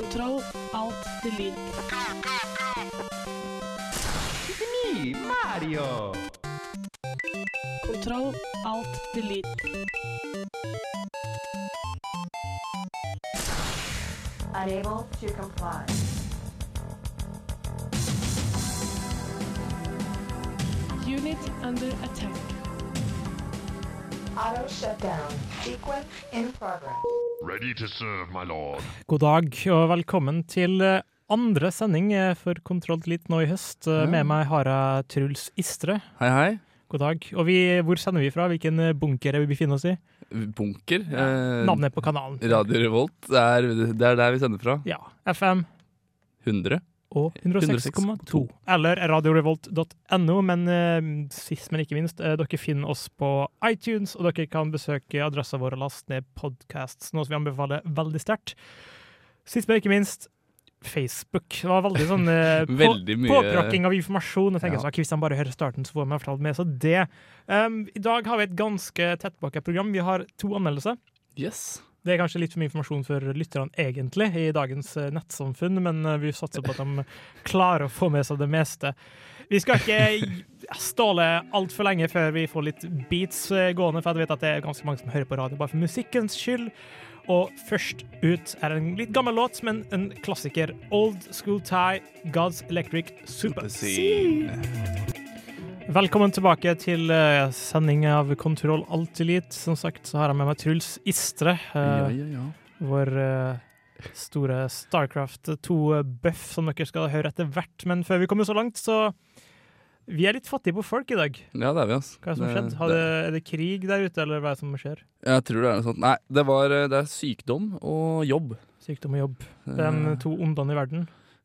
Kontroll, alt, delete. Me, Mario! Kontroll, alt, delete. Unable to comply. Unit under attack. Auto shutdown. Sequence in progress. Ready to serve, my lord. God dag og velkommen til eh, andre sending eh, for Kontroll litt nå i høst. Eh, Med meg har jeg Truls Istre. Hei, hei. God dag. Og vi, hvor sender vi fra? Hvilken bunker er vi befinner oss i? Bunker. Eh, Navnet på kanalen. Radio Revolt. Det er, det er der vi sender fra. Ja. FM 100. og 106,2. Eller radiorevolt.no. Men eh, sist, men ikke minst, eh, dere finner oss på iTunes, og dere kan besøke adressa vår og laste ned podcasts, noe som vi anbefaler veldig sterkt. Sist, men ikke minst, Facebook. Det var veldig sånn eh, på, påprakking av informasjon. Jeg tenker Ja. sånn, Hvis han bare hører starten, så får han i med seg det. Um, I dag har vi et ganske tettpakka program. Vi har to anmeldelser. Yes. Det er kanskje litt for mye informasjon for lytterne egentlig i dagens eh, nettsamfunn, men eh, vi satser på at de klarer å få med seg det meste. Vi skal ikke ståle altfor lenge før vi får litt beats eh, gående, for jeg vet at det er ganske mange som hører på radio bare for musikkens skyld. Og først ut er en litt gammel låt, men en klassiker. Old School Tie, God's Electric Super Scene. Velkommen tilbake til eh, sending av Kontroll Alt Elite. Som sagt så har jeg med meg Truls Istre. eh, Ja, ja, ja. vår eh, store Starcraft 2-buff som dere skal høre etter hvert. Men før vi kommer så langt, så Vi er litt fattige på folk i dag. Ja, det er vi, altså. Hva er det som har skjedd? Har det, er det krig der ute, eller hva er det som skjer? Jeg tror det er noe sånt. Nei, det, var, det er sykdom og jobb. Sykdom og jobb. Det er de to ondene i verden.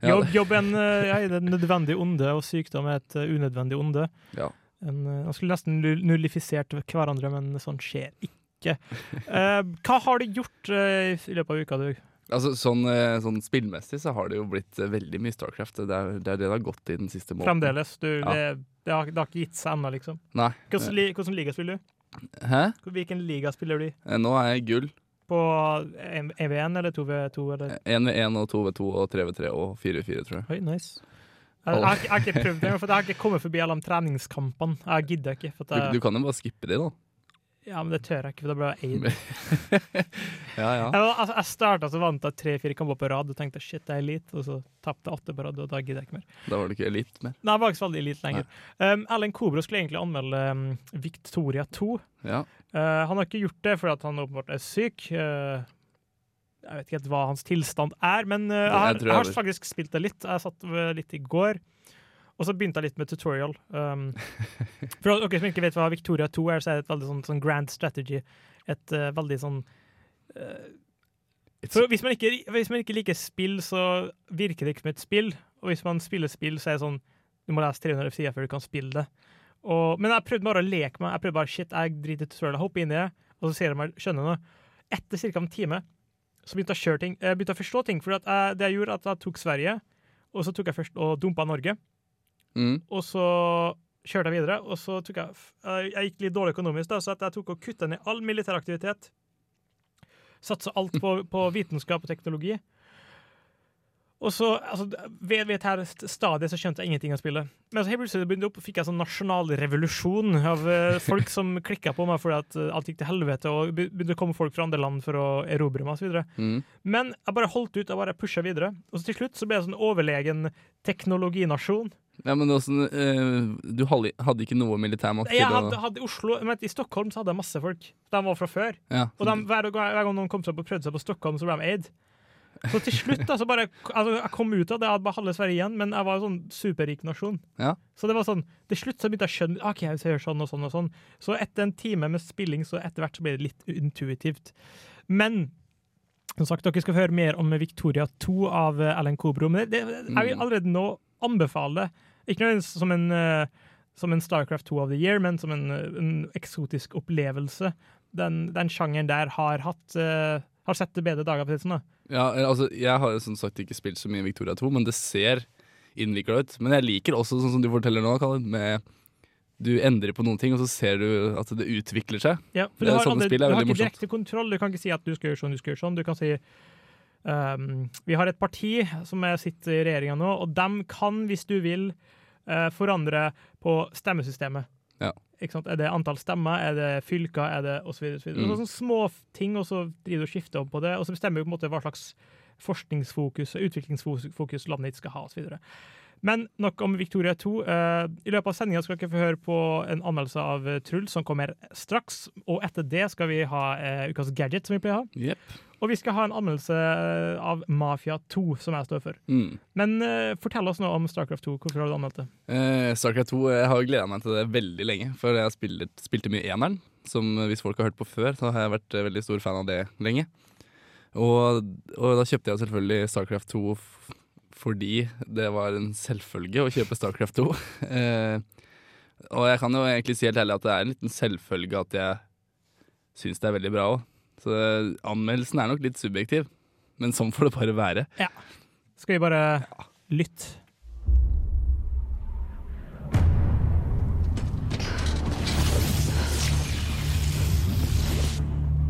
Jobb, jobb er en, eh, ja, et nødvendig onde, og sykdom er et eh, unødvendig onde. Ja. En, eh, Man skulle nesten nullifisert hverandre, men sånn skjer ikke. Eh, hva har du gjort eh, i løpet av uka, du? Altså, sånn, sånn spillmessig så har det jo blitt veldig mye Starcraft. Det er det er det har gått i den siste måneden. Fremdeles? Du, Ja. det, det, har, det har ikke gitt seg ennå, liksom? Nei. Hvordan, hvordan liga spiller du? Hæ? Hvilken liga spiller du i? Nå er jeg gull. På EV1 eller 2v2? Eller? 1v1 og 2v2 og 3v3 og 4v4, tror jeg. Oi, nice. Jeg, jeg, jeg har ikke prøvd det, for jeg har ikke kommet forbi alle de treningskampene. Jeg gidder ikke. At Du, du kan jo bare skippe de, da. Ja, men det tør jeg ikke, for da blir jeg eid. Ja, ja. Jeg, altså, jeg starta så vant jeg tre-fire kamper på rad og tenkte shit, det er elite, og så tapte jeg åtte på rad, og da gidder jeg ikke mer. Da var det ikke elite mer. Nei, jeg var ikke så veldig elite lenger. Um, Erlend Kobro skulle egentlig anmelde um, Victoria 2. Ja. Uh, han har ikke gjort det fordi han åpenbart er syk. Uh, jeg vet ikke helt hva hans tilstand er, men uh, jeg, har, jeg jeg har faktisk spilt det litt. Jeg satt uh, litt i går. Og så begynte jeg litt med tutorial. Um, for dere som ikke vet hva Victoria 2 er, så er det et veldig sånn, sånn grand strategy. Et uh, veldig sånn uh, for hvis man, ikke, hvis man ikke liker spill, så virker det ikke som et spill. Og hvis man spiller spill, så er det sånn Du må lese 300 sider før du kan spille det. Og, men jeg prøvde bare å leke meg. Jeg prøvde bare, shit, jeg driter i tutorial, hopper inn i det, og så ser jeg meg skjønne noe. Etter ca. en time så begynte jeg å kjøre ting. Jeg begynte å forstå ting. For jeg, det jeg gjorde, at jeg tok Sverige, og så tok jeg først og dumpa Norge. Mm. Og så kjørte jeg videre, og så tok jeg Jeg gikk litt dårlig økonomisk, da, så jeg tok og kutta ned all militær aktivitet. Satsa alt på, på vitenskap og teknologi. Og så, altså, ved, ved her st- stadiet så skjønte jeg ingenting av spillet. Men så helt plutselig begynte opp, fikk jeg sånn nasjonal revolusjon av eh, folk som klikka på meg fordi at eh, alt gikk til helvete, og begynte å komme folk fra andre land for å erobre meg osv. Mm. Men jeg bare holdt ut, jeg bare pusha videre. Og så til slutt så ble jeg sånn overlegen teknologinasjon. Ja, men åssen eh, Du hadde ikke noe militærmakt Jeg hadde, hadde Oslo, men I Stockholm så hadde jeg masse folk. De var fra før. ja. Og de, hver, hver gang noen kom seg på, prøvde seg på Stockholm, så ble de eid. Så til slutt da, så bare altså, Jeg kom ut av det, jeg hadde bare halve Sverige igjen, men jeg var en sånn superrik nasjon. Ja. Så det var sånn, til slutt så begynte jeg å skjønne OK, jeg gjør sånn og sånn og sånn. Så etter en time med spilling, så etter hvert så ble det litt intuitivt. Men som sagt, dere skal høre mer om Victoria 2 av Ellen Kobro. Men det, det, jeg vil Mm. allerede nå anbefale. Ikke nødvendigvis som en, eh, som en Starcraft 2 of the Year, men som en, eh, en eksotisk opplevelse. Den, den sjangeren der har hatt eh, har sett bedre dager på det sånn, da. Ja, altså, jeg har jo som sagt ikke spilt så mye Victoria 2, men det ser innvikla ut. Men jeg liker også, sånn som du forteller nå, Kalle, med du endrer på noen ting, og så ser du at det utvikler seg. Ja, for du har, aldri, du har ikke direkte kontroll. Du kan ikke si at du skal gjøre sånn, du skal gjøre sånn. Du kan si ehm, Vi har et parti som er sitter i regjeringa nå, og dem kan, hvis du vil, uh, forandre på stemmesystemet. Ja. Er det antall stemmer, er det fylker, er det osv. Så Mm. Sånne små ting, og så driver du og skifter om på det, og så bestemmer du på en måte hva slags forskningsfokus og utviklingsfokus landet ditt skal ha, osv. Men nok om Victoria 2. Uh, I løpet av sendinga skal dere få høre på en anmeldelse av eh, Truls, som kommer straks. Og etter det skal vi ha uh, ukas gadget, som vi pleier å ha. Jepp. Og vi skal ha en anmeldelse eh, av Mafia 2, som jeg står for. Mm. Men uh, fortell oss nå om Starcraft 2. Hvorfor har du anmeldt det? Uh, Starcraft 2 jeg har gleda meg til det veldig lenge, for jeg har spilt, spilte mye eneren. Som hvis folk har hørt på før, så har jeg vært veldig stor fan av det lenge. Og, og da kjøpte jeg selvfølgelig Starcraft 2 f fordi det var en selvfølge å kjøpe Starcraft 2. uh, og jeg kan jo egentlig si helt ærlig at det er en liten selvfølge at jeg syns det er veldig bra òg. Så eh, anmeldelsen er nok litt subjektiv, men sånn får det bare være. Skal vi bare lytte?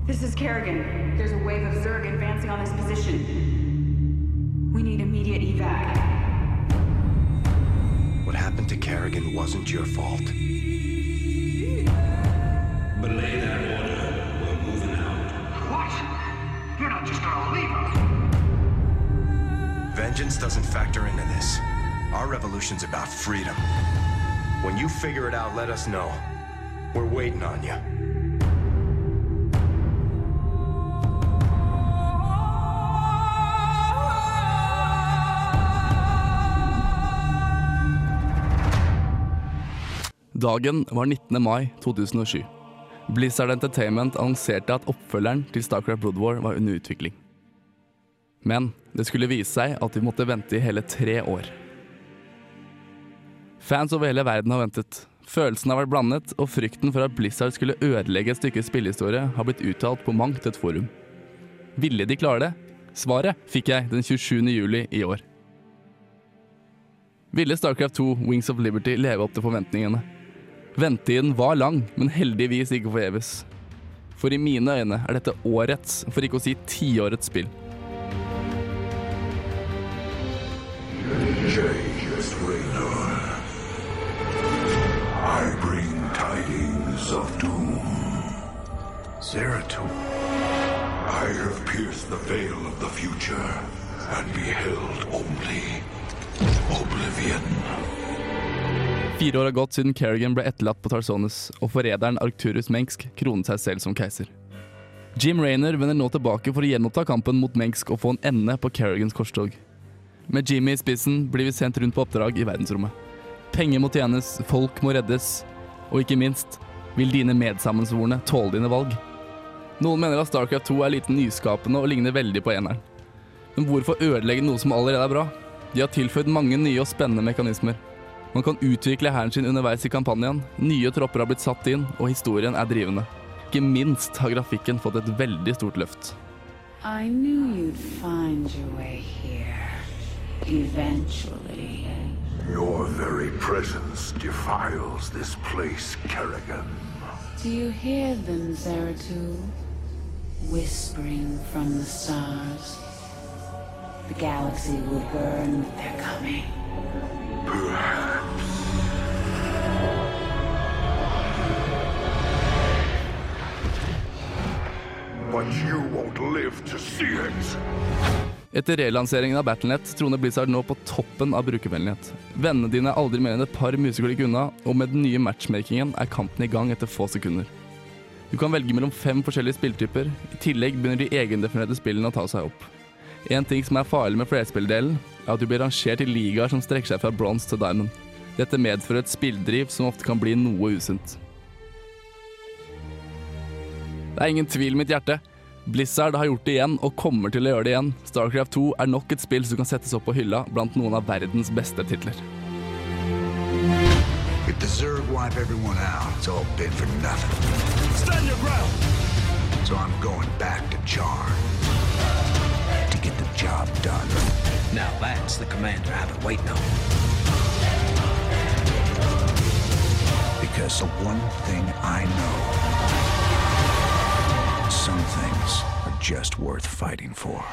This is Kerrigan. There's a wave of Zerg advancing on this position. We need immediate evac. What happened to Kerrigan wasn't your fault. Belay that order. Vengeance doesn't factor into this. Our revolution's about freedom. When you figure it out, let us know. We're waiting on you. Dagen var 19. mai 2007. Blizzard Entertainment annonserte at oppfølgeren til Starcraft Blood War var under utvikling. Men det skulle vise seg at de måtte vente i hele tre år. Fans over hele verden har ventet. Følelsen har vært blandet, og frykten for at Blizzard skulle ødelegge et stykke spillehistorie, har blitt uttalt på mangt et forum. Ville de klare det? Svaret fikk jeg den 27. juli i år. Ville Starcraft 2 Wings of Liberty leve opp til forventningene? Ventetiden var lang, men heldigvis ikke forgjeves. For i mine øyne er dette årets, for ikke å si tiårets spill. Zeratul. I have pierced the veil of the future and beheld only oblivion. Fire år har gått siden Kerrigan ble etterlatt på Tarsonis, og forræderen Arcturus Mengsk kronet seg selv som keiser. Jim Rayner vender nå tilbake for å gjenoppta kampen mot Mengsk og få en ende på Kerrigans korstog. Med Jimmy i spissen blir vi sendt rundt på oppdrag i verdensrommet. Penger må tjenes, folk må reddes, og ikke minst vil dine medsammensvorne tåle dine valg. Noen mener at Starcraft 2 er lite nyskapende og ligner veldig på eneren. Men hvorfor ødelegge noe som allerede er bra? De har tilføyd mange nye og spennende mekanismer. Man kan utvikle hæren sin underveis i kampanjen, nye tropper har blitt satt inn, og historien er drivende. Ikke minst har grafikken fått et veldig stort løft. I knew you'd find your way here. Eventually. Your very presence defiles this place, Kerrigan. Do you hear them, Zeratul? Whispering from the stars. The galaxy will burn with their coming. Perhaps. But you won't live to see it. Etter relanseringen av Battlenet troner Blizzard nå på toppen av brukervennlighet. Vennene dine er aldri mer enn et par museklikk unna, og med den nye matchmakingen er kampen i gang etter få sekunder. Du kan velge mellom fem forskjellige spilltyper. I tillegg begynner de egendefinerte spillene å ta seg opp. En ting som er farlig med flerspilldelen, er at du blir rangert i ligaer som strekker seg fra bronse til diamond. Dette medfører et spilldriv som ofte kan bli noe usunt. Det er ingen tvil i mitt hjerte. Blizzard har gjort det igjen og kommer til å gjøre det igjen. Starcraft 2 er nok et spill som kan settes opp på hylla blant noen av verdens beste titler. If the Zerg wipe everyone out, it's all been for nothing. Stand your ground! So I'm going back to Charn. To get the job done. Now that's the commander I've been waiting on. Because the one thing I know some things are just worth fighting for.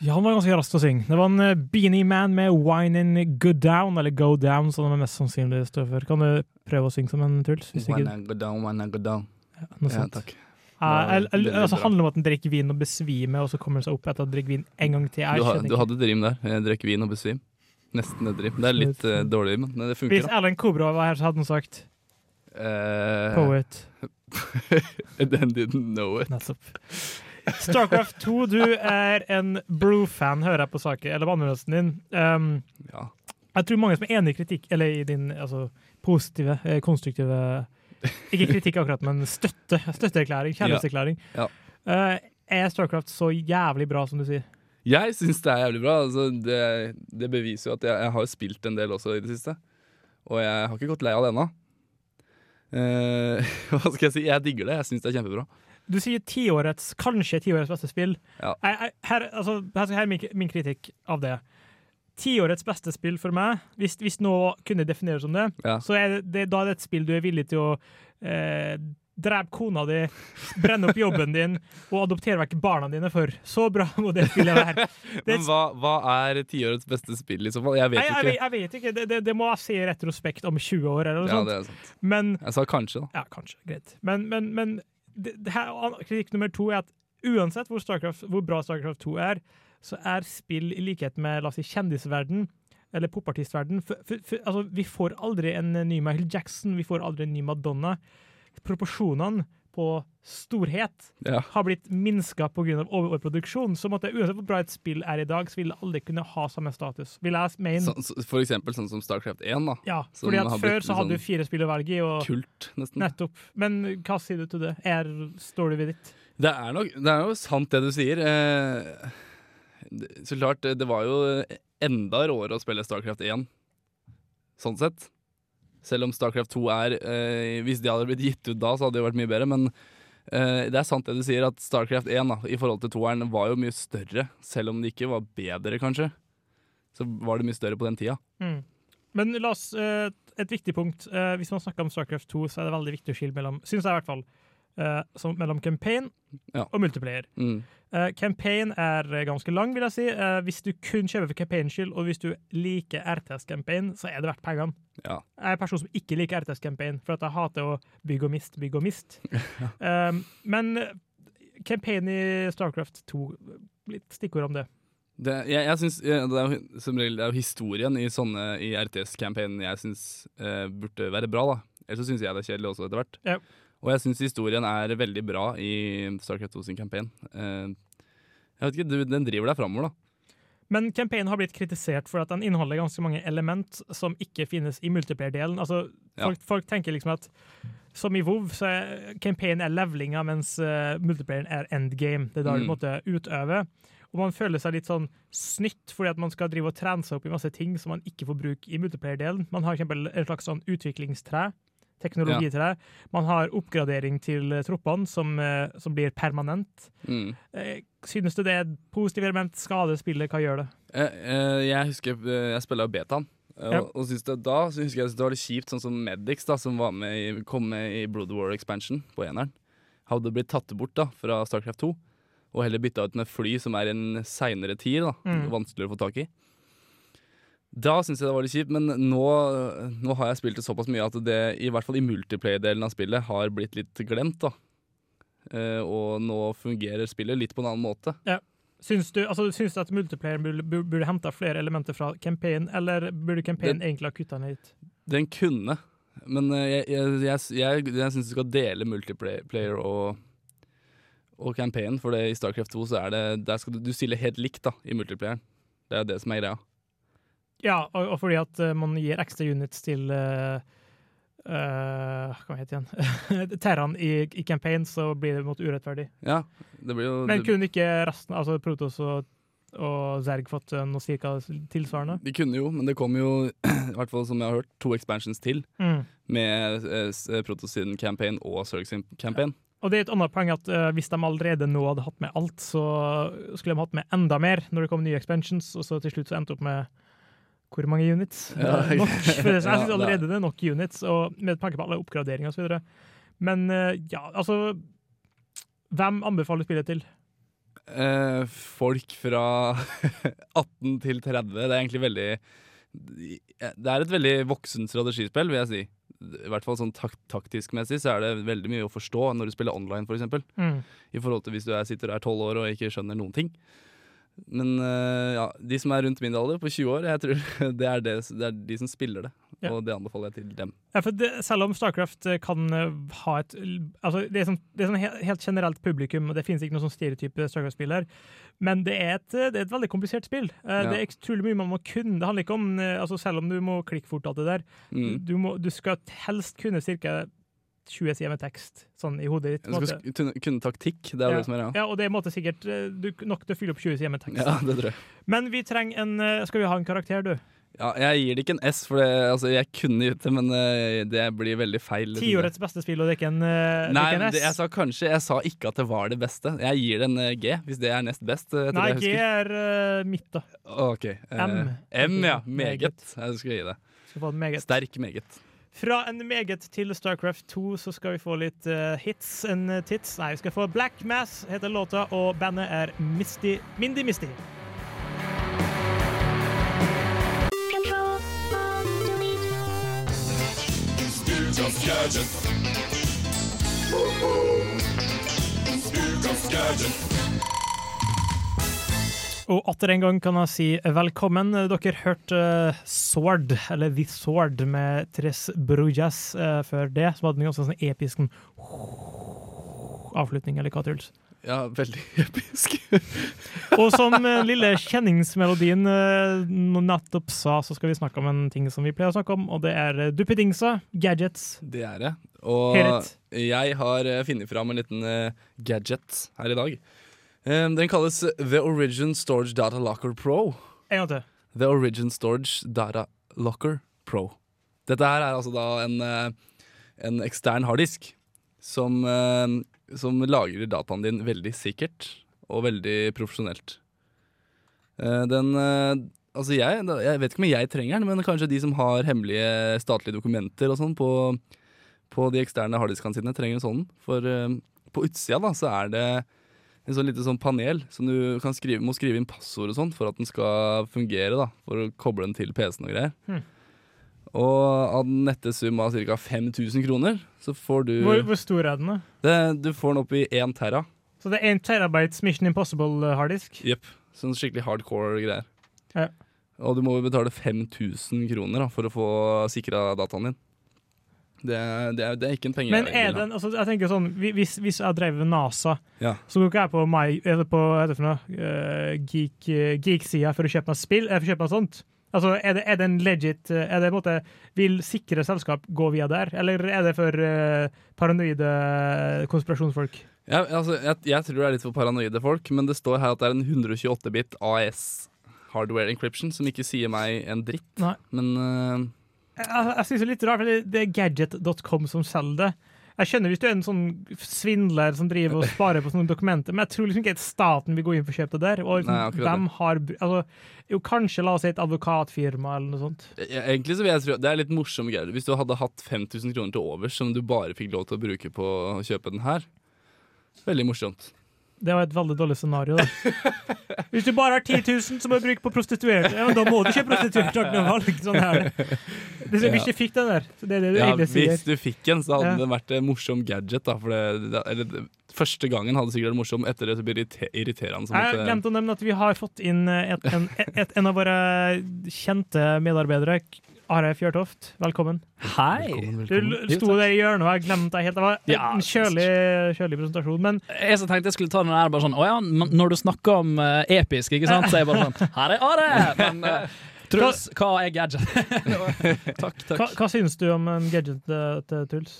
Ja, han var ganske rask til å synge. Det var en eh, Beanie Man med Wine in Go Down, eller Go Down, som det mest sannsynlig står for. Kan du prøve å synge som en Truls? Hvis When? I go down, when I go down. Noe Ja, takk. Eh, el- el- altså, handler det om at han drikker vin og besvimer, og så kommer han seg opp etter å drikke vin en gang til. Jeg Du, ha, du hadde rim der. Jeg drekk vin og besvim. Nesten et rim. Det er litt uh, dårlig, men det funker. Hvis. Erlend Kobra var her, så hadde han sagt uh, Poet. Den didn't know it. Nettopp. Starcraft 2, du er en Brew-fan, hører jeg på saken, eller på anmeldelsen din. Um, Ja. Jeg tror mange som er enig i kritikk, eller i din altså, positive, eh, konstruktive Ikke kritikk akkurat, men støtte. Støtteerklæring. Kjærlighetserklæring. Ja. Uh, er Starcraft så jævlig bra som du sier? Jeg syns det er jævlig bra. Altså, det, det beviser jo at jeg, jeg har spilt en del også i det siste. Og jeg har ikke gått lei av det ennå. Uh, hva skal jeg si? Jeg digger det. Jeg syns det er kjempebra. Du sier tiårets, kanskje tiårets beste spill. Ja. Jeg, jeg, her, altså, her, her er min, min kritikk av det. Tiårets beste spill for meg, hvis, hvis noe kunne defineres som det, Ja. så er det, det, da er det et spill du er villig til å eh, drepe kona di, brenne opp jobben din og adoptere vekk barna dine for. Så bra må det spillet være. Det, Men hva, hva er tiårets beste spill i så fall? Jeg vet jeg, jeg, ikke. vet- jeg vet ikke. Det, det, det må jeg si i retrospekt om 20 år, eller noe Ja, sånt. det er sant. Men Jeg sa kanskje, da. Ja, kanskje. Greit. Men, men, men det, her, kritikk nummer to er at uansett hvor, hvor bra Starcraft 2 er, så er spill i likhet med la oss si, kjendisverden eller popartistverden altså, Vi får aldri en ny Michael Jackson, vi får aldri en ny Madonna. Proporsjonene på storhet Ja. har blitt minska pga. overproduksjon. Så måtte, uansett hvor bra et spill er i dag, så vil det aldri kunne ha samme status. Vil jeg mene. Så, for eksempel sånn som Starcraft 1, da. ja, fordi at Før så hadde sånn du fire spill å velge i. Og, Kult, nesten. Nettopp. Men hva sier du til det? Er, står du ved ditt? Det er, nok, det er jo sant det du sier. Eh, det- så klart, det var jo enda råere å spille Starcraft 1, sånn sett. Selv om Starcraft 2 er eh, Hvis de hadde blitt gitt ut da, så hadde det vært mye bedre. Men eh, det er sant det du sier, at Starcraft 1 da, i forhold til 2-eren var jo mye større. Selv om det ikke var bedre, kanskje. Så var det mye større på den tida. Mm. Men la oss, eh, et viktig punkt. Eh, hvis man snakker om Starcraft 2, så er det veldig viktig å skille mellom synes jeg i hvert fall, eh, som, mellom campaign Ja. og multiplayer. Mm. Eh, campaign er eh, ganske lang, vil jeg si. Eh, hvis du kun kjøper for campaigns skyld, og hvis du liker RTS-campaign, så er det verdt pengene. Ja. Jeg er en person som ikke liker RTS-campaign, for jeg hater å bygge og miste, bygge og miste. um, men eh, campaign i Starcraft 2, litt stikkord om det. Det, jeg, jeg synes, det er som regel det er jo historien i sånne i RTS-campaignen jeg syns eh, burde være bra. da Ellers så syns jeg det er kjedelig også etter hvert. Ja. Og jeg syns historien er veldig bra i Starcraft 2 sin campaign. Eh, jeg vet ikke, Den driver deg framover, da. Men campaignen har blitt kritisert for at den inneholder ganske mange element som ikke finnes i multiplayer-delen. Altså, Ja. folk, folk tenker liksom at som i WoW, så er campaignen er levelinga, mens uh, multiplayeren er endgame. Det er da du Mm. måtte utøve. Og man føler seg litt sånn snytt fordi at man skal drive og trene seg opp i masse ting som man ikke får bruke i multiplayer-delen. Man har eksempel et slags sånn utviklingstre. Teknologitre. Man har oppgradering til eh, troppene som, eh, som blir permanent. Mm. Eh, Synes du det er et positivt element? Skader spillet? Hva gjør det? Jeg husker jeg spilla betaen. Ja. Og, og synes det, da så husker jeg det var litt kjipt, sånn som Medix, da, som var med i, kom med i Blood War Expansion på eneren. Hadde blitt tatt bort da fra Starcraft 2, og heller bytta ut med fly som er en seinere tid. da, Mm. Vanskeligere å få tak i. Da syns jeg det var litt kjipt, men nå, nå har jeg spilt det såpass mye at det, i hvert fall i multiplayer-delen av spillet, har blitt litt glemt. da. Eh, og nå fungerer spillet litt på en annen måte. Ja. Syns du, altså, syns du at multiplayer burde, burde, henta flere elementer fra campaign, eller burde campaign Den- egentlig ha kutta ned hit? Den kunne, men eh, jeg, jeg, jeg, jeg, jeg syns du skal dele multiplayer og, og campaign, for det, i Starcraft 2 så er det Der skal du, du stiller helt likt da, i multiplayeren. Det er det som er greia. Ja, og, og fordi at eh, man gir ekstra units til uh, Hva heter det igjen? Terran i, i campaign, så blir det mot urettferdig. Ja, det blir jo Men kunne ikke resten, altså Protos og, og Zerg fått noe cirka tilsvarende? De kunne jo, men det kom jo, i hvert fall som jeg har hørt, to expansions til. Mm. Med eh, s- sin campaign og Zerg sin campaign. Og det er et annet poeng at uh, hvis de allerede nå hadde hatt med alt, så skulle de hatt med enda mer når det kom nye expansions, og så til slutt så endte opp med hvor mange units? Ja, nok. For jeg syns er- allerede det er nok units, og med tanke på alle oppgraderinger videre. Men eh, ja, altså Hvem anbefaler spillet til? Eh, folk fra 18 til 30. Det er egentlig veldig Det er et veldig voksent strategispill, vil jeg si. I hvert fall sånn tak taktisk messig så er det veldig mye å forstå når du spiller online, f.eks. For eksempel. Mm. I forhold til hvis du er, sitter og er 12 år og ikke skjønner noen ting. Men eh, ja, de som er rundt min alder, på 20 år, jeg tror det er, det, det er de som spiller det. Ja. Og det anbefaler jeg til dem. Ja, for det, selv om Starcraft eh, kan eh, ha et altså Det er sånn, det er sånn he- helt generelt publikum, og det finnes ikke noen sånn stereotype Starcraft-spill her, men det er, et, det er et veldig komplisert spill. Ja. Det er utrolig mye man må kunne. Det handler ikke om altså Selv om du må klikke fort alt det der, Mm. du, må, du skal helst kunne ca. 20 sider med tekst sånn i hodet ditt. Du skal kunne, taktikk, det er ja. det som er ja. ja, og det er måte sikkert eh, du, nok til å fylle opp 20 sider med tekst. Ja, det tror jeg. Men vi trenger en eh, Skal vi ha en karakter, du? Ja, jeg gir det ikke en S, for det, altså, jeg kunne gitt det, men eh, det blir veldig feil. Tiårets beste spill, og det er ikke en, er Nei, ikke en S? det, jeg sa kanskje Jeg sa ikke at det var det beste. Jeg gir det en G, hvis det er nest best. Nei, G er uh, midt, da. Ok. M. M, ja. Meget. Jeg skal gi det. Skal få meget. Sterk meget. Fra en meget til Starcraft 2 så skal vi få litt uh, hits and tits. Nei, vi skal få Black Mass, heter låta, og bandet er Misty, Mindy Misty. Gadget. Og atter en gang kan jeg si velkommen. Dere hørte eh, Sword, eller The Sword, med Tres Brujas eh, før det, som hadde en ganske sånn episk sånn avslutning, eller hva Truls? Ja, veldig episk. Og som eh, lille kjenningsmelodien nettopp sa, så skal vi snakke om en ting som vi pleier å snakke om, og det er duppedingser, gadgets. Det er det. Og Helt. jeg har funnet fram en liten gadget her i dag. Eh, den kalles The Origin Storage Data Locker Pro. En gang til. The Origin Storage Data Locker Pro. Dette her er altså da en, eh, en ekstern harddisk som, eh, som lagrer dataen din veldig sikkert og veldig profesjonelt. Eh, Den Altså jeg, jeg vet ikke om jeg trenger den, men kanskje de som har hemmelige statlige dokumenter og sånn på, på de eksterne harddiskene sine, trenger en sånn. For på utsida da, så er det en sånn lite sånn panel som du kan skrive, må skrive inn passord og sånn for at den skal fungere. da, For å koble den til PC-en og greier. Hmm. Og av den nette sum av ca. 5000 kroner, så får du Hvor, hvor stor er den, da? det, Du får den opp i 1 terra. Så det er 1 terabytes Mission Impossible harddisk? Jepp. Sånn skikkelig hardcore greier. Ja. Og du må jo betale 5000 kroner da, for å få sikra dataen din. Det, er- det, er, det er ikke en penge. Men er den, altså, jeg tenker sånn, hvis, hvis jeg drev NASA, Ja. så går ikke jeg på, my, eller på er det for noe, uh, geek, geek-sida for å kjøpe meg spill, for å kjøpe meg sånt. Altså, er det, er det en legit eh, er det, en måte, Vil sikre selskap gå via der, eller er det for uh, paranoide konspirasjonsfolk? Ja, altså, jeg, jeg tror det er litt for paranoide folk, men det står her at det er en 128-bit AS hardware encryption, som ikke sier meg en dritt. Nei. Men Jeg, jeg synes det er litt rart, for det, det er gadget.com som selger det. Jeg skjønner hvis du er en sånn svindler som driver og sparer på sånne dokumenter, men jeg tror liksom ikke at staten vil gå inn for å kjøpe det der. Og liksom, Nei, akkurat har altså, Jo, kanskje la oss si et advokatfirma eller noe sånt. Ja, egentlig så vil jeg tro Det er litt morsomme greier. Hvis du hadde hatt 5000 kroner til overs som du bare fikk lov til å bruke på å kjøpe den her, veldig morsomt. Det var et veldig dårlig scenario. da. Hvis du bare har 10 000 som du bruker på prostituerte, ja, da må du prostituerte. ikke noe Sånn er er Hvis du fikk den der, så det er det du Ja, hvis du fikk en, så hadde Ja. det vært en morsom gadget. Da, det, eller, første gangen hadde det sikkert vært morsom, etter det så blir det irriterende. som Jeg eh, glemte å nevne at vi har fått inn et, en, et, en av våre kjente medarbeidere. Are Fjørtoft, velkommen. Hei! Du l- sto der i hjørnet, og jeg glemte deg helt. Det var Ja, en kjølig, kjølig presentasjon, men Jeg så tenkte jeg skulle ta den der bare sånn Å ja, når du snakker om uh, episk, ikke sant? Så er jeg bare sånn Her er Are! Men uh, Truls, hva er gadget? takk, takk. hva, hva syns du om en gadget eh, til Truls?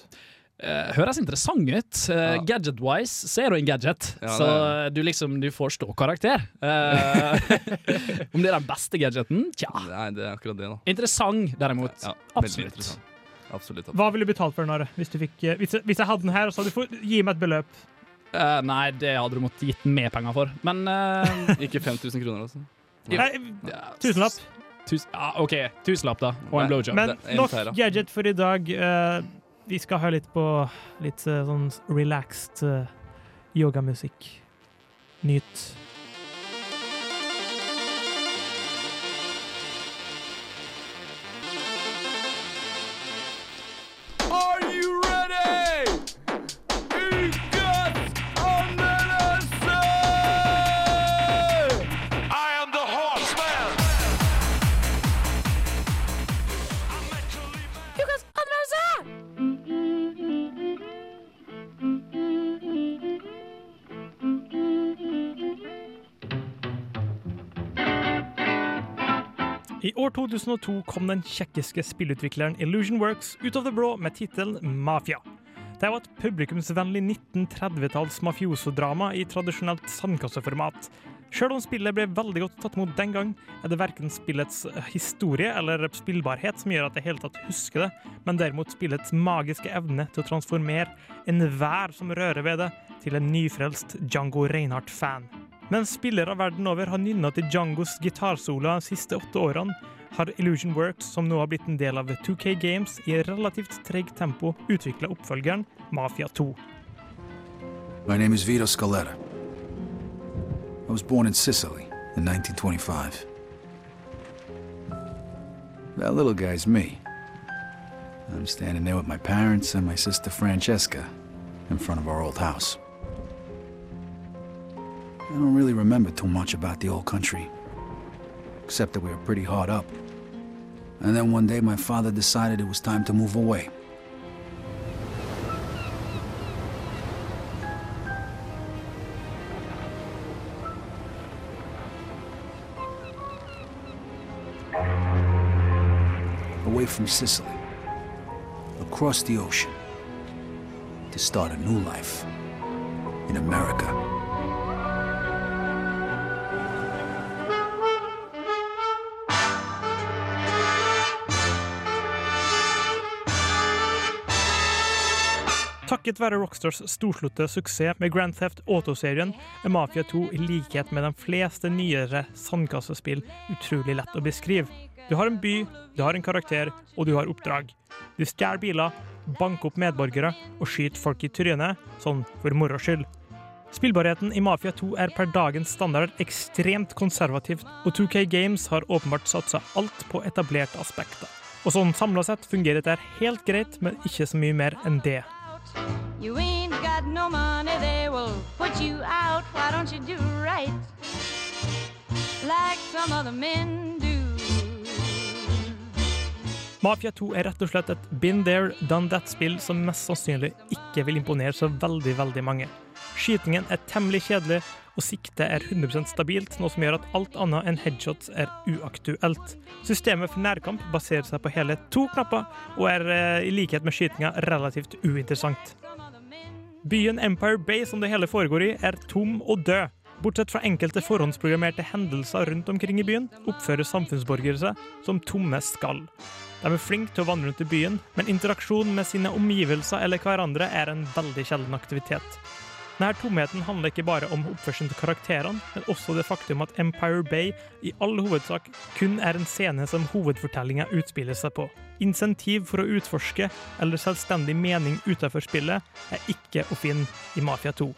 Eh, høres interessant ut. Uh, Gadget-wise så er du en gadget, Ja, så du liksom du får stå karakter. Eh, om det er den beste gadgeten? Tja. Nei, det er akkurat det, da. Interessant, derimot. Ja, Absolutt. interessant. Absolutt. Hva ville du betalt for den? Are? Hvis, fikk, hvis, hvis jeg hadde den her, så hadde du fått gi meg et beløp. Uh, nei, det hadde du måttet gitt mer penger for. Men uh, Ikke 5000 kroner, altså. Nei, ja, tusenlapp. Tus, ah, OK, tusenlapp, da. Og en blowjob. Men nok gadget for i dag. Eh, vi skal høre litt på litt eh, sånn relaxed eh, yogamusikk. Nyt. 2002 kom den tsjekkiske spillutvikleren Illusion Works ut av det blå med tittelen Mafia. Det var et publikumsvennlig 1930-talls mafiosodrama i tradisjonelt sandkasseformat. Sjøl om spillet ble veldig godt tatt imot den gang, er det verken spillets historie eller spillbarhet som gjør at jeg hele tatt husker det, men derimot spillets magiske evne til å transformere enhver som rører ved det, til en nyfrelst Django Reinhardt-fan. Mens spillere verden over har nynna til Djangos gitarsoloer de siste åtte årene, har Illusion Works, som nå har blitt en del av 2K Games, i relativt tregt tempo utvikla oppfølgeren Mafia 2. My name is Vito Scaletta. I was born in Sicily in 1925. That little guy's me. I'm standing there with my parents and my sister Francesca in front of our old house. I don't really remember too much about the old country, except that we were pretty hard up. And then one day my father decided it was time to move away. away from Sicily, across the ocean, to start a new life in America. Takket være Rockstars storslåtte suksess med Grand Theft Auto-serien er Mafia 2 i likhet med de fleste nyere sandkassespill utrolig lett å beskrive. Du har en by, du har en karakter, og du har oppdrag. Du stjeler biler, banker opp medborgere og skyter folk i trynet, sånn for moro skyld. Spillbarheten i Mafia 2 er per dagens standard ekstremt konservativt, og 2K Games har åpenbart satsa alt på etablerte aspekter. Og sånn samla sett fungerer dette helt greit, men ikke så mye mer enn det. You ain't got no money, they will put you out. Why don't you do right like some other men do? Mafia 2 er rett og slett et been there, done that-spill som mest sannsynlig ikke vil imponere så veldig, veldig mange. Skytingen er temmelig kjedelig, og siktet er 100 stabilt, noe som gjør at alt annet enn headshots er uaktuelt. Systemet for nærkamp baserer seg på hele to knapper, og er eh, i likhet med skytinga relativt uinteressant. Byen Empire Bay som det hele foregår i, er tom og død. Bortsett fra enkelte forhåndsprogrammerte hendelser rundt omkring i byen, oppfører samfunnsborgere seg som tomme skall. De er flinke til å vandre rundt i byen, men interaksjon med sine omgivelser eller hverandre er en veldig sjelden aktivitet. Denne tomheten handler ikke bare om oppførselen til karakterene, men også det faktum at Empire Bay i all hovedsak kun er en scene som hovedfortellinga utspiller seg på. Insentiv for å utforske eller selvstendig mening utenfor spillet er ikke å finne i Mafia 2.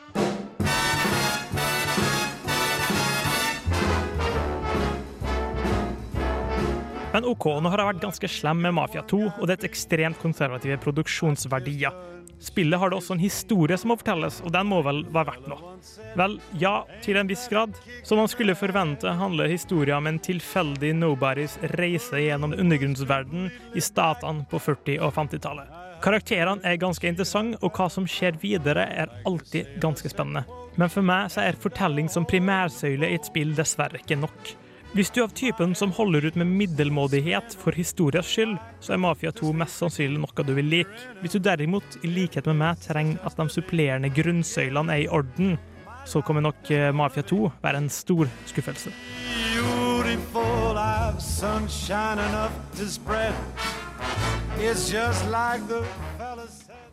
Men OK, nå har jeg vært ganske slem med Mafia 2, og det et ekstremt konservative produksjonsverdier. Spillet har det også en historie som må fortelles, og den må vel være verdt noe. Vel, ja, til en viss grad. Som man skulle forvente, handler historien om en tilfeldig nobodies reise gjennom undergrunnsverden i statene på 40- og 50-tallet. Karakterene er ganske interessante, og hva som skjer videre, er alltid ganske spennende. Men for meg så er fortelling som primærsøyle i et spill dessverre ikke nok. Hvis du er av typen som holder ut med middelmådighet for historias skyld, så er Mafia 2 mest sannsynlig noe du vil like. Hvis du derimot, i likhet med meg, trenger at de supplerende grunnsøylene er i orden, så kommer nok eh, Mafia 2 være en stor skuffelse.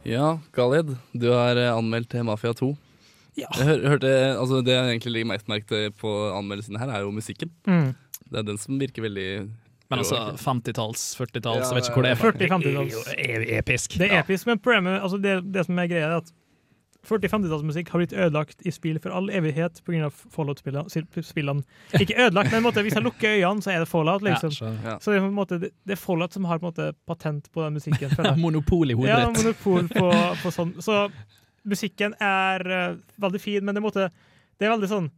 Ja, Khaled, du har anmeldt anmeldt Mafia 2. Ja. Jeg hør, hørte, altså det jeg egentlig legger mest merke til på anmeldelsene her, er jo musikken. Mm. Det er den som virker veldig Men altså, 50-talls, 40-talls, Ja, jeg vet ikke hvor det er. 40 Det er 50-talls. jo e- episk. Det er Ja. episk, men problemet, altså det, det som er greia, er at 40-50-tallsmusikk har blitt ødelagt i spill for all evighet pga. Fallout-spillene. Ikke ødelagt, men en måte, hvis jeg lukker øynene, så er det Fallout. liksom. Ja, så, Ja. Så det er, måte, det er Fallout som har på en måte patent på den musikken. Monopol i hodet Ja, monopol på, på sånn. Så musikken er uh, veldig fin, men det, måte, det er veldig sånn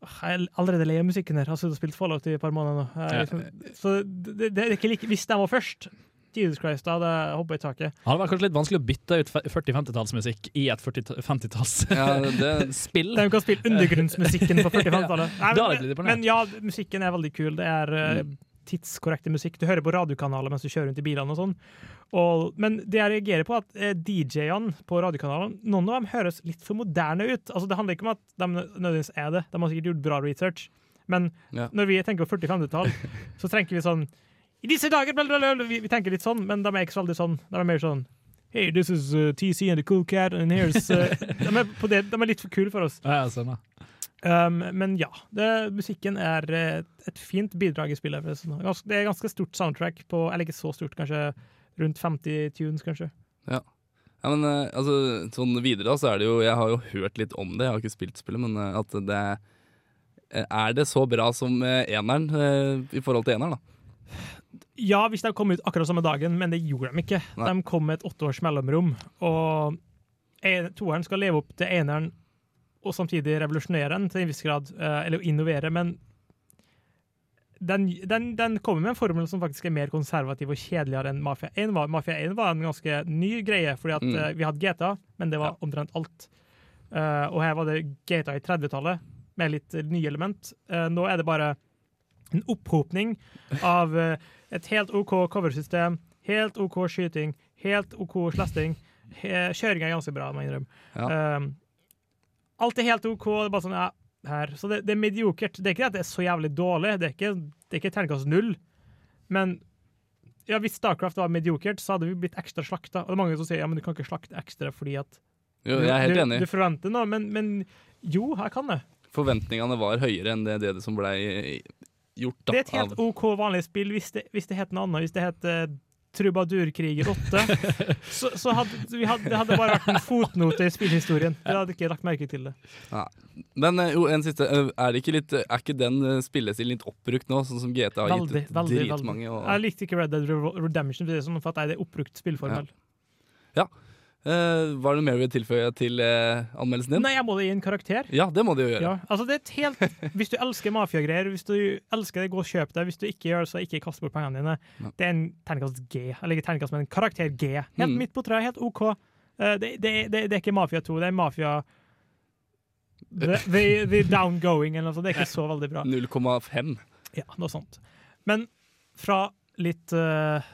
Jeg er allerede lei av musikken her. Jeg har sittet og spilt Fallout i et par måneder nå. Jeg, liksom, så det, det er ikke like, Hvis de var først Jesus Christ, da hadde jeg hoppa i taket. Det hadde vært kanskje litt vanskelig å bytte ut 40-50-tallsmusikk i et 40-50-tallsspill. ja, De kan spille undergrunnsmusikken på 40-50-tallet. Nei, Da hadde jeg men, men ja, musikken er veldig kul. Det er eh, tidskorrekte musikk. Du hører på radiokanaler mens du kjører rundt i bilene og sånn. Og, men det jeg reagerer på, at eh, DJ-ene på radiokanalene, noen av dem høres litt for moderne ut. Altså, det handler ikke om at de nødvendigvis er det. De har sikkert gjort bra research. Men Ja. når vi tenker på 40-50-tall, så tenker vi sånn I disse dager! Vi, vi tenker litt sånn, men de er ikke så veldig sånn. De er mer sånn Hey, this is uh, TC and the Cool Cat, and here's uh, de, er på det, de er litt for kule for oss. Ja, jeg skjønner. Um, men ja, det, musikken er eh, et fint bidrag i spillet. forresten. Gans- Det er ganske stort soundtrack på Eller ikke så stort, kanskje rundt 50 tunes, kanskje. Ja. ja, men uh, altså, sånn videre da, så er det jo Jeg har jo hørt litt om det, jeg har ikke spilt spillet, men uh, at det Er det så bra som eneren i forhold til eneren, da? Ja, hvis de kom ut akkurat samme dagen, men det gjorde de ikke. Nei. De kom med et åtte års mellomrom, og toeren skal leve opp til eneren og samtidig revolusjonere den til en viss grad, eh, eller innovere, men den, den, den kommer med en formel som faktisk er mer konservativ og kjedeligere enn Mafia 1 var. Mafia 1 var en ganske ny greie, fordi at Mm. eh, vi hadde GTA, men det var omtrent alt. Uh, og her var det GTA i 30-tallet, med litt nye element. Uh, nå er det bare en opphopning av et helt OK coversystem, helt OK skyting, helt OK slasting. Kjøringa er ganske bra, må jeg innrømme. Um, alt er helt OK. Det er bare sånn, ja, her. Så det, det er mediokert. Det er ikke at det er så jævlig dårlig, det er ikke, det er ikke terningkast null. Men ja, hvis Starcraft var mediokert, så hadde vi blitt ekstra slakta. Og det er mange som sier ja, men du kan ikke slakte ekstra fordi at Jo, jeg er helt du, enig. Du forventer noe, men, men jo, jeg kan det. Forventningene var høyere enn det, det som blei gjort. Da, Det er et helt OK vanlig spill hvis det, hvis det het noe annet. Hvis det het uh, Trubadurkriger 8, så, så hadde vi hadde, det hadde bare vært en fotnote i spillhistorien. Vi hadde ikke lagt merke til det. Ja. Men eh, jo, en siste. eh, Er, det ikke litt, er ikke den spillestilen litt oppbrukt nå, sånn som GTA har Veldig, gitt veldig, dritmange? Og, Jeg likte ikke Red Dead Redemption for det er sånn for at det er oppbrukt spillformel. ja. Eh, var det mer du vil tilføye til uh, anmeldelsen din? Nei, jeg må gi en karakter. Ja, det må du gjøre. Ja, altså det er et helt Hvis du elsker mafiagreier, hvis du elsker det, gå og kjøp det. Hvis du ikke gjør det, så ikke kast bort pengene dine. Det er en terningkast G. Eller ikke terningkast, men en karakter G. Helt Mm. midt på treet, helt OK. Uh, det, det, det, det er ikke Mafia 2, det er Mafia The, the, the Downgoing, eller noe sånt. Det er ikke så veldig bra. 0,5. Ja, noe sånt. Men fra litt eh,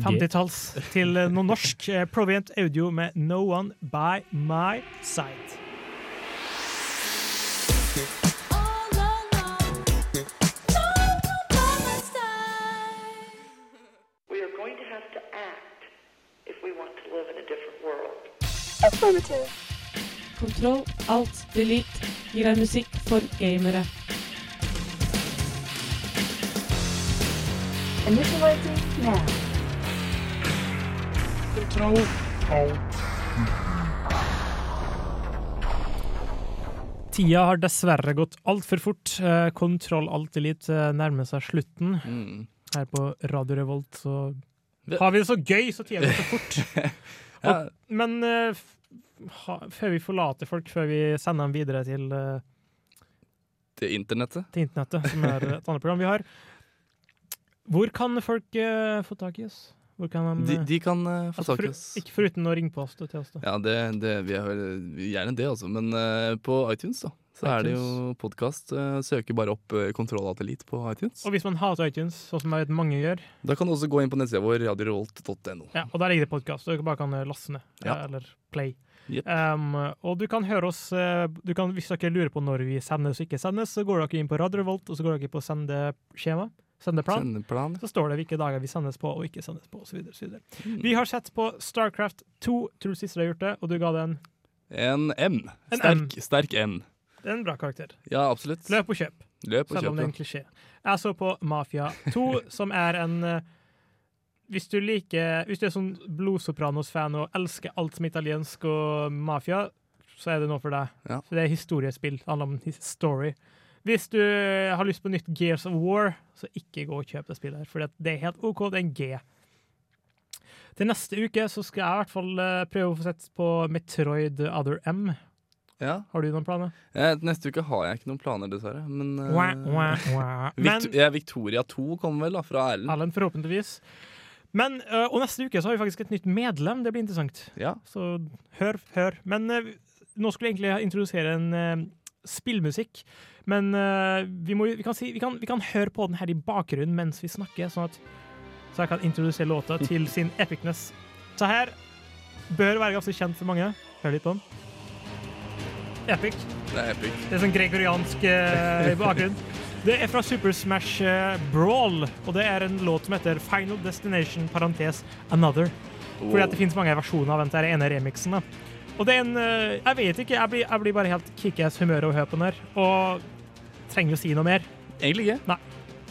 50-talls til noe norsk. eh, Provient Audio med No One By My Side. We are going to have to act if we want to live in a different world. Affirmative. Kontroll, alt, delete gir deg musikk for gamere. Initializing now. Kontroll, alt. Tida har dessverre gått altfor fort. Eh, Kontroll Alt Elite eh, nærmer seg slutten. Mm. Her på Radio Revolt så har vi det så gøy, så tida går så fort. Ja. Og, men eh, ha, før vi forlater folk, før vi sender dem videre til, uh, Til internettet. til internettet, som er et annet program vi har Hvor kan folk uh, få tak i oss? Kan de, De, eh, de kan uh, få tak i oss. Ikke foruten å ringe på oss til oss, da. Ja, det, det, vi har gjerne det, altså. Men uh, på iTunes, da, så er det jo podkast. søker bare opp uh, Kontroll på iTunes. Og hvis man hater iTunes, sånn som jeg vet mange gjør, Da kan du også gå inn på nettsida vår, radiorevolt.no. Ja, og der ligger det podkast, du bare kan laste ned. Ja. Eller play. Yep. Um, og du kan høre oss du kan, Hvis dere lurer på når vi sendes og ikke sendes, så går dere inn på Radio Revolt, og så går dere på sendeskjema. Sendeplan, Sendeplan. så står det hvilke dager vi sendes på og ikke sendes på. Videre. Mm. Vi har sett på Starcraft 2, tror du siste du har gjort det, og du ga det en, En M. En Sterk, sterk N. det er en bra karakter. Ja, absolutt. Løp og kjøp. Løp og Selv om det er en klisjé. Jeg så på Mafia 2, som er en eh, Hvis du liker Hvis du er sånn Blodsopranos-fan og elsker alt som italiensk og mafia, så er det noe for deg. Ja. For det er historiespill. Det handler om story. Hvis du har lyst på nytt Gears of War, så ikke gå og kjøp det spillet her, for det er helt OK. Det er en G. Til neste uke så skal jeg i hvert fall eh, prøve å få sett på Metroid Other M. Ja. Har du noen planer? Eh, neste uke har jeg ikke noen planer, dessverre. Men, eh, Wah, wah, wah. Vikt Men- ja, Victoria 2 kommer vel da, fra Erlend. Erlend, forhåpentligvis. Men, og neste uke så har vi faktisk et nytt medlem. Det blir interessant. Ja. Så hør, hør. Men nå skulle vi egentlig introdusere en spillmusikk. Men uh, vi, må, vi, kan si, vi, kan, vi kan høre på den her i bakgrunnen mens vi snakker, sånn at så jeg kan introdusere låta til sin epicness. Så her bør være ganske kjent for mange. Hør litt på den. Epic. Det er epic. Det er sånn gregoriansk uh, i bakgrunnen. Det er fra Super Smash eh, Brawl, og det er en låt som heter Final Destination parentes Another. Fordi at det finnes mange versjoner av den der ene remixen. da. Og det er en eh, Jeg vet ikke, jeg blir, jeg blir bare helt kickass humør av å høre på den her. Og trenger vi å si noe mer? Egentlig ikke. Nei.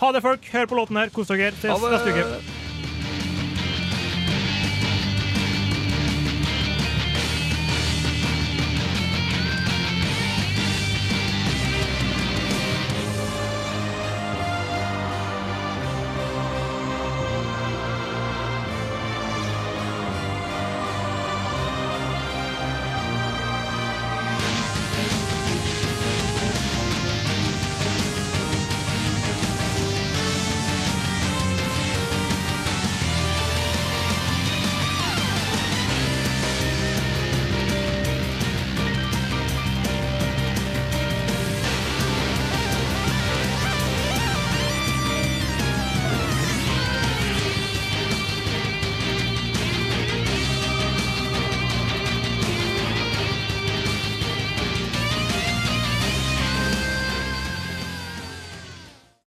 Ha det, folk. Hør på låten her. Kos dere. Ses neste uke.